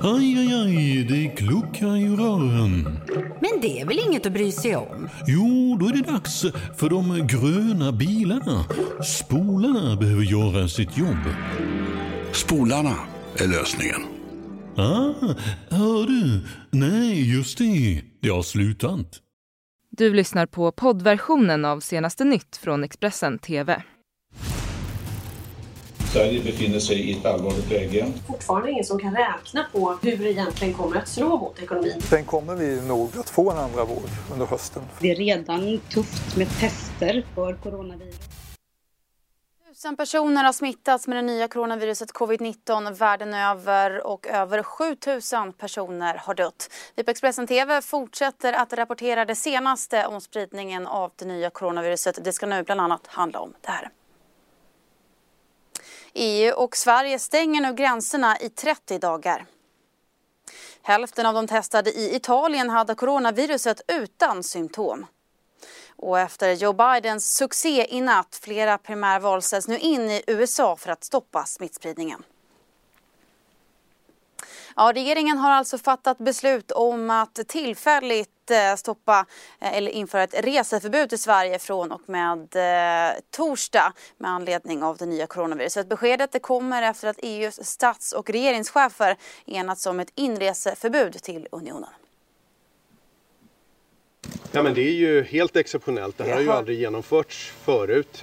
Aj, aj, aj, det kluckar i rören. Men det är väl inget att bry sig om? Jo, då är det dags för de gröna bilarna. Spolarna behöver göra sitt jobb. Spolarna är lösningen. Ah, hör du? Nej, just det. Det har slutat. Du lyssnar på poddversionen av senaste nytt från Expressen TV. Sverige befinner sig i ett allvarligt läge. Fortfarande ingen som kan räkna på hur det egentligen kommer att slå mot ekonomin. Sen kommer vi nog att få en andra våg under hösten. Det är redan tufft med tester för coronavirus. Tusen personer har smittats med det nya coronaviruset covid-19 världen över och över 7000 personer har dött. Vi på Expressen TV fortsätter att rapportera det senaste om spridningen av det nya coronaviruset. Det ska nu bland annat handla om det här. EU och Sverige stänger nu gränserna i 30 dagar. Hälften av de testade i Italien hade coronaviruset utan symptom. Och efter Joe Bidens succé i natt, flera primärval ställs nu in i USA för att stoppa smittspridningen. Ja, regeringen har alltså fattat beslut om att tillfälligt eh, stoppa eh, eller införa ett reseförbud till Sverige från och med eh, torsdag med anledning av det nya coronaviruset. Beskedet det kommer efter att EUs stats och regeringschefer enats om ett inreseförbud till unionen. Ja, men det är ju helt exceptionellt. Det här har ju aldrig genomförts förut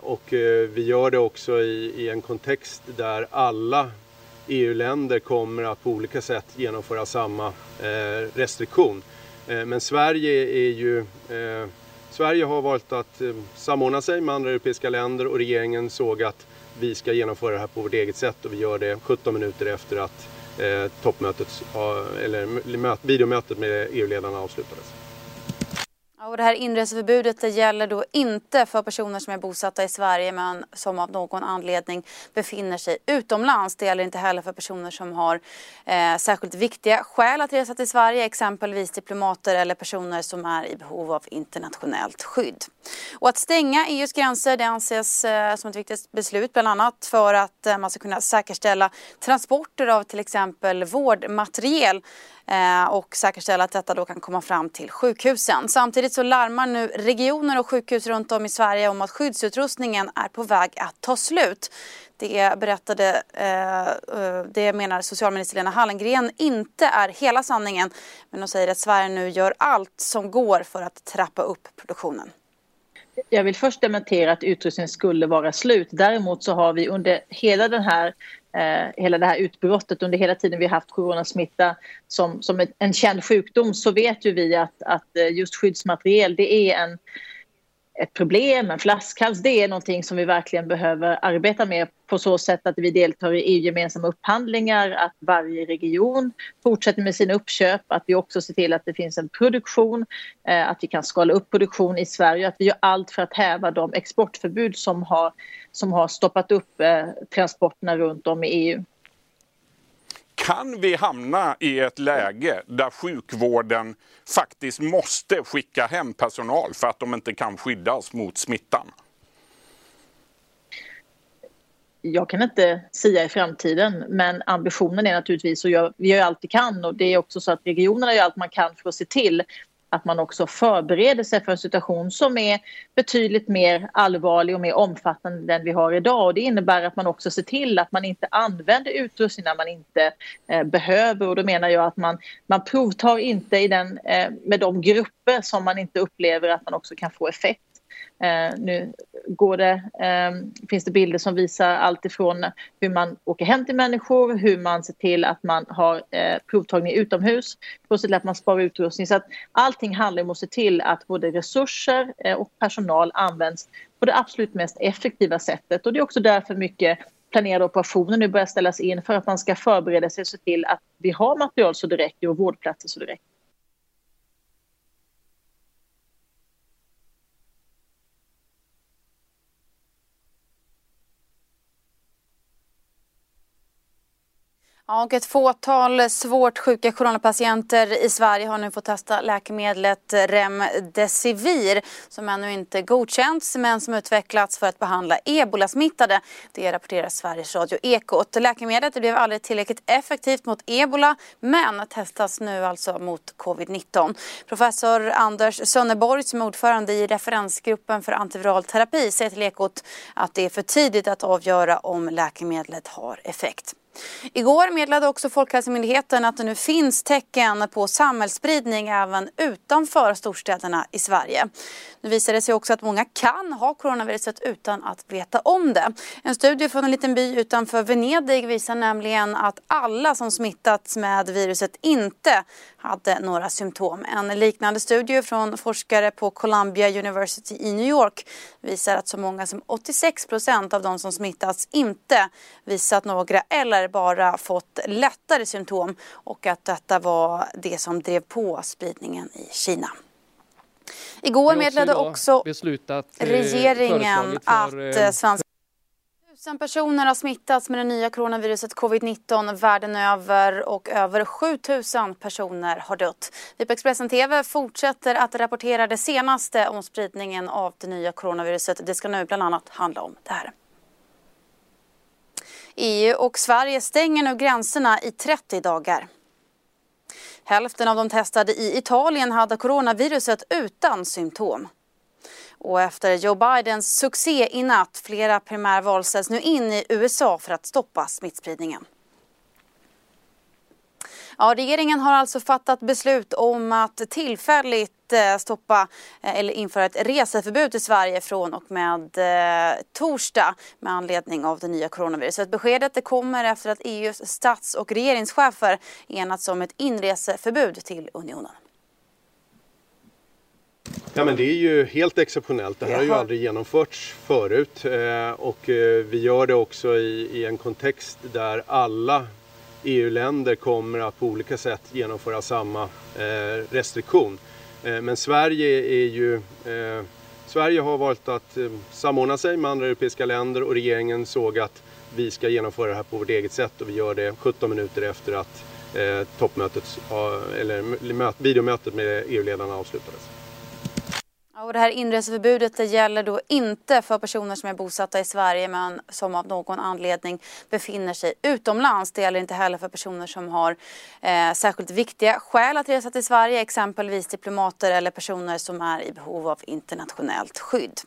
och vi gör det också i, i en kontext där alla EU-länder kommer att på olika sätt genomföra samma eh, restriktion. Eh, men Sverige är ju eh, Sverige har valt att eh, samordna sig med andra europeiska länder och regeringen såg att vi ska genomföra det här på vårt eget sätt och vi gör det 17 minuter efter att eh, toppmötet, eller videomötet med EU-ledarna avslutades. Och det här inreseförbudet det gäller då inte för personer som är bosatta i Sverige men som av någon anledning befinner sig utomlands. Det gäller inte heller för personer som har eh, särskilt viktiga skäl att resa till Sverige, exempelvis diplomater eller personer som är i behov av internationellt skydd. Och att stänga EUs gränser det anses eh, som ett viktigt beslut bland annat för att eh, man ska kunna säkerställa transporter av till exempel vårdmateriel Eh, och säkerställa att detta då kan komma fram till sjukhusen. Samtidigt så larmar nu regioner och sjukhus runt om i Sverige om att skyddsutrustningen är på väg att ta slut. Det berättade, eh, eh, det menar socialminister Lena Hallengren inte är hela sanningen. Men hon säger att Sverige nu gör allt som går för att trappa upp produktionen. Jag vill först dementera att utrustningen skulle vara slut. Däremot så har vi under hela den här eh, hela det här utbrottet under hela tiden vi har haft coronasmitta som, som en känd sjukdom så vet ju vi att, att eh, just skyddsmateriel det är en, ett problem, en flaskhals, det är någonting som vi verkligen behöver arbeta med på så sätt att vi deltar i EU-gemensamma upphandlingar, att varje region fortsätter med sina uppköp, att vi också ser till att det finns en produktion, eh, att vi kan skala upp produktion i Sverige, att vi gör allt för att häva de exportförbud som har, som har stoppat upp eh, transporterna runt om i EU. Kan vi hamna i ett läge där sjukvården faktiskt måste skicka hem personal för att de inte kan skyddas mot smittan? jag kan inte säga i framtiden men ambitionen är naturligtvis att vi gör allt vi kan och det är också så att regionerna gör allt man kan för att se till att man också förbereder sig för en situation som är betydligt mer allvarlig och mer omfattande än den vi har idag. Och det innebär att man också ser till att man inte använder utrustning när man inte eh, behöver. Och då menar jag att man, man provtar inte i den, eh, med de grupper som man inte upplever att man också kan få effekt Eh, nu går det, eh, finns det bilder som visar allt ifrån hur man åker hem till människor, hur man ser till att man har eh, provtagning utomhus, för att till att man sparar utrustning. Så att allting handlar om att se till att både resurser eh, och personal används på det absolut mest effektiva sättet. Och det är också därför mycket planerade operationer nu börjar ställas in för att man ska förbereda sig och se till att vi har material så det räcker och vårdplatser så det och ett fåtal svårt sjuka coronapatienter i Sverige har nu fått testa läkemedlet Remdesivir som ännu inte godkänts men som utvecklats för att behandla ebolasmittade. Det rapporterar Sveriges Radio Ekot. Läkemedlet blev aldrig tillräckligt effektivt mot ebola men testas nu alltså mot covid-19. Professor Anders Sönneborg som är ordförande i referensgruppen för antiviral terapi säger till Ekot att det är för tidigt att avgöra om läkemedlet har effekt. Igår meddelade också Folkhälsomyndigheten att det nu finns tecken på samhällsspridning även utanför storstäderna i Sverige. Nu visar det sig också att många kan ha coronaviruset utan att veta om det. En studie från en liten by utanför Venedig visar nämligen att alla som smittats med viruset inte hade några symptom. En liknande studie från forskare på Columbia University i New York visar att så många som 86 procent av de som smittats inte visat några eller bara fått lättare symptom och att detta var det som drev på spridningen i Kina. Igår meddelade också beslutat, regeringen att för, eh, svenska 000 personer har smittats med det nya coronaviruset covid-19 världen över och över 7 000 personer har dött. Vi på Expressen TV fortsätter att rapportera det senaste om spridningen av det nya coronaviruset. Det ska nu bland annat handla om det här. EU och Sverige stänger nu gränserna i 30 dagar. Hälften av de testade i Italien hade coronaviruset utan symptom. Och efter Joe Bidens succé i natt, flera primärval ställs nu in i USA för att stoppa smittspridningen. Ja, regeringen har alltså fattat beslut om att tillfälligt eh, stoppa eh, eller införa ett reseförbud i Sverige från och med eh, torsdag med anledning av det nya coronaviruset. Beskedet det kommer efter att EUs stats och regeringschefer enats om ett inreseförbud till unionen. Ja, men det är ju helt exceptionellt. Det här har ju aldrig genomförts förut och vi gör det också i, en kontext där alla EU-länder kommer att på olika sätt genomföra samma eh, restriktion. Eh, men Sverige är ju eh, Sverige har valt att samordna sig med andra europeiska länder och regeringen såg att vi ska genomföra det här på vårt eget sätt och vi gör det 17 minuter efter att toppmötet, eller videomötet med EU-ledarna avslutades. Och det här inreseförbudet det gäller då inte för personer som är bosatta i Sverige men som av någon anledning befinner sig utomlands. Det gäller inte heller för personer som har eh, särskilt viktiga skäl att resa till Sverige, exempelvis diplomater eller personer som är i behov av internationellt skydd.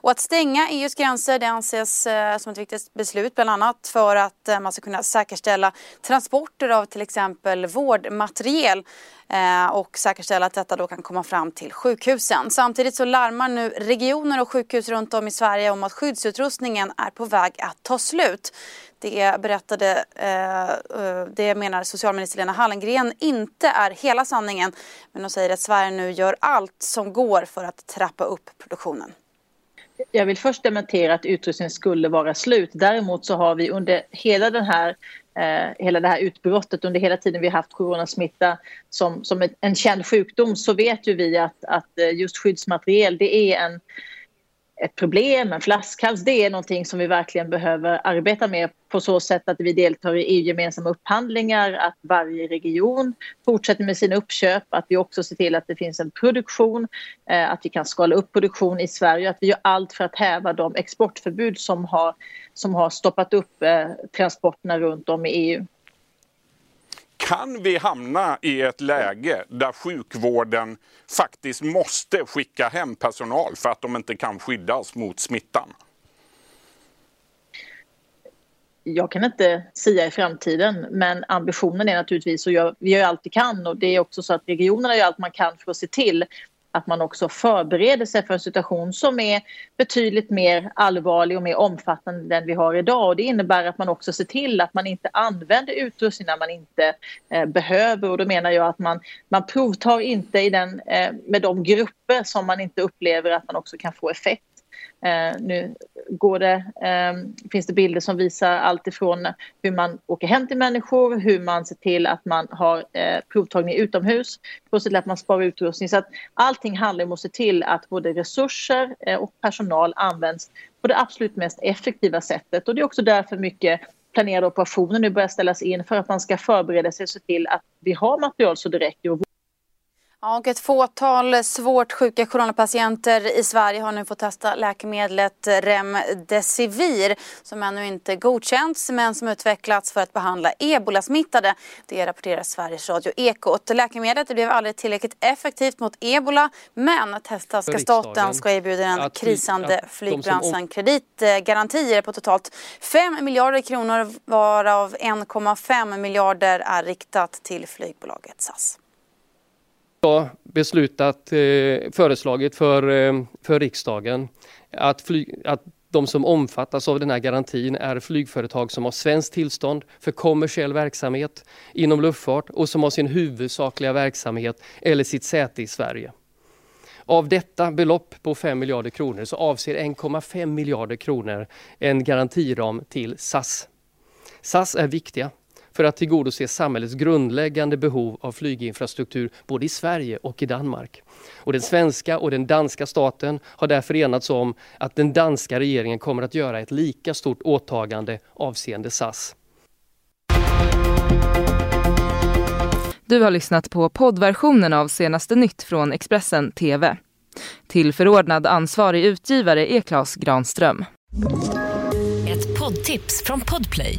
Och att stänga EUs gränser det anses eh, som ett viktigt beslut bland annat för att eh, man ska kunna säkerställa transporter av till exempel vårdmateriel Eh, och säkerställa att detta då kan komma fram till sjukhusen. Samtidigt så larmar nu regioner och sjukhus runt om i Sverige om att skyddsutrustningen är på väg att ta slut. Det berättade, eh, eh, det menar socialminister Lena Hallengren inte är hela sanningen. Men hon säger att Sverige nu gör allt som går för att trappa upp produktionen. Jag vill först dementera att utrustningen skulle vara slut. Däremot så har vi under hela den här eh, hela det här utbrottet under hela tiden vi haft coronasmitta som, som en känd sjukdom så vet ju vi att, att eh, just skyddsmateriel det är en, ett problem, en flaskhals. Det är någonting som vi verkligen behöver arbeta med på så sätt att vi deltar i EU-gemensamma upphandlingar, att varje region fortsätter med sina uppköp, att vi också ser till att det finns en produktion, eh, att vi kan skala upp produktion i Sverige, att vi gör allt för att häva de exportförbud som har, som har stoppat upp eh, transporterna runt om i EU. Kan vi hamna i ett läge där sjukvården faktiskt måste skicka hem personal för att de inte kan skyddas mot smittan? jag kan inte säga i framtiden men ambitionen är naturligtvis att vi gör allt vi kan och det är också så att regionerna gör allt man kan för att se till att man också förbereder sig för en situation som är betydligt mer allvarlig och mer omfattande än den vi har idag. Och det innebär att man också ser till att man inte använder utrustning när man inte eh, behöver. Och då menar jag att man, man provtar inte i den, eh, med de grupper som man inte upplever att man också kan få effekt. Eh, nu går det, eh, finns det bilder som visar allt ifrån hur man åker hem till människor, hur man ser till att man har eh, provtagning utomhus, på så till att man sparar utrustning. Så att allting handlar om att se till att både resurser eh, och personal används på det absolut mest effektiva sättet. Och det är också därför mycket planerade operationer nu börjar ställas in för att man ska förbereda sig och se till att vi har material så det räcker. Ja, och ett fåtal svårt sjuka coronapatienter i Sverige har nu fått testa läkemedlet Remdesivir som ännu inte godkänts men som utvecklats för att behandla ebolasmittade. Det rapporterar Sveriges Radio Ekot. Läkemedlet blev aldrig tillräckligt effektivt mot ebola men testas ska staten ska erbjuda den krisande flygbranschen kreditgarantier på totalt 5 miljarder kronor varav 1,5 miljarder är riktat till flygbolaget SAS beslutat, eh, föreslagit för, eh, för riksdagen att, flyg, att de som omfattas av den här garantin är flygföretag som har svenskt tillstånd för kommersiell verksamhet inom luftfart och som har sin huvudsakliga verksamhet eller sitt säte i Sverige. Av detta belopp på 5 miljarder kronor så avser 1,5 miljarder kronor en garantiram till SAS. SAS är viktiga för att tillgodose samhällets grundläggande behov av flyginfrastruktur både i Sverige och i Danmark. Och den svenska och den danska staten har därför enats om att den danska regeringen kommer att göra ett lika stort åtagande avseende SAS. Du har lyssnat på poddversionen av senaste nytt från Expressen TV. Tillförordnad ansvarig utgivare är Klas Granström. Ett poddtips från Podplay.